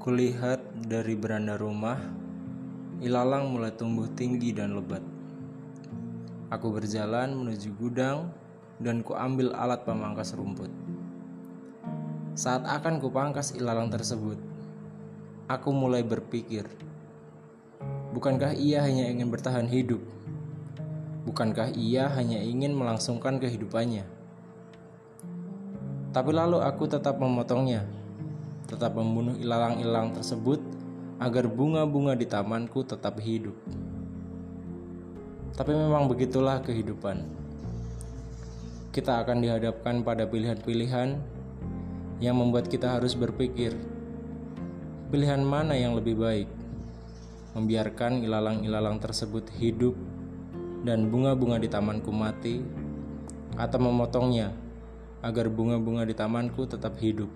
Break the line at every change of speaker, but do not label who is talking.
Kulihat dari beranda rumah, ilalang mulai tumbuh tinggi dan lebat. Aku berjalan menuju gudang dan kuambil alat pemangkas rumput. Saat akan kupangkas ilalang tersebut, aku mulai berpikir, bukankah ia hanya ingin bertahan hidup? Bukankah ia hanya ingin melangsungkan kehidupannya? Tapi lalu aku tetap memotongnya tetap membunuh ilalang-ilalang tersebut agar bunga-bunga di tamanku tetap hidup. Tapi memang begitulah kehidupan. Kita akan dihadapkan pada pilihan-pilihan yang membuat kita harus berpikir, pilihan mana yang lebih baik? Membiarkan ilalang-ilalang tersebut hidup dan bunga-bunga di tamanku mati, atau memotongnya agar bunga-bunga di tamanku tetap hidup.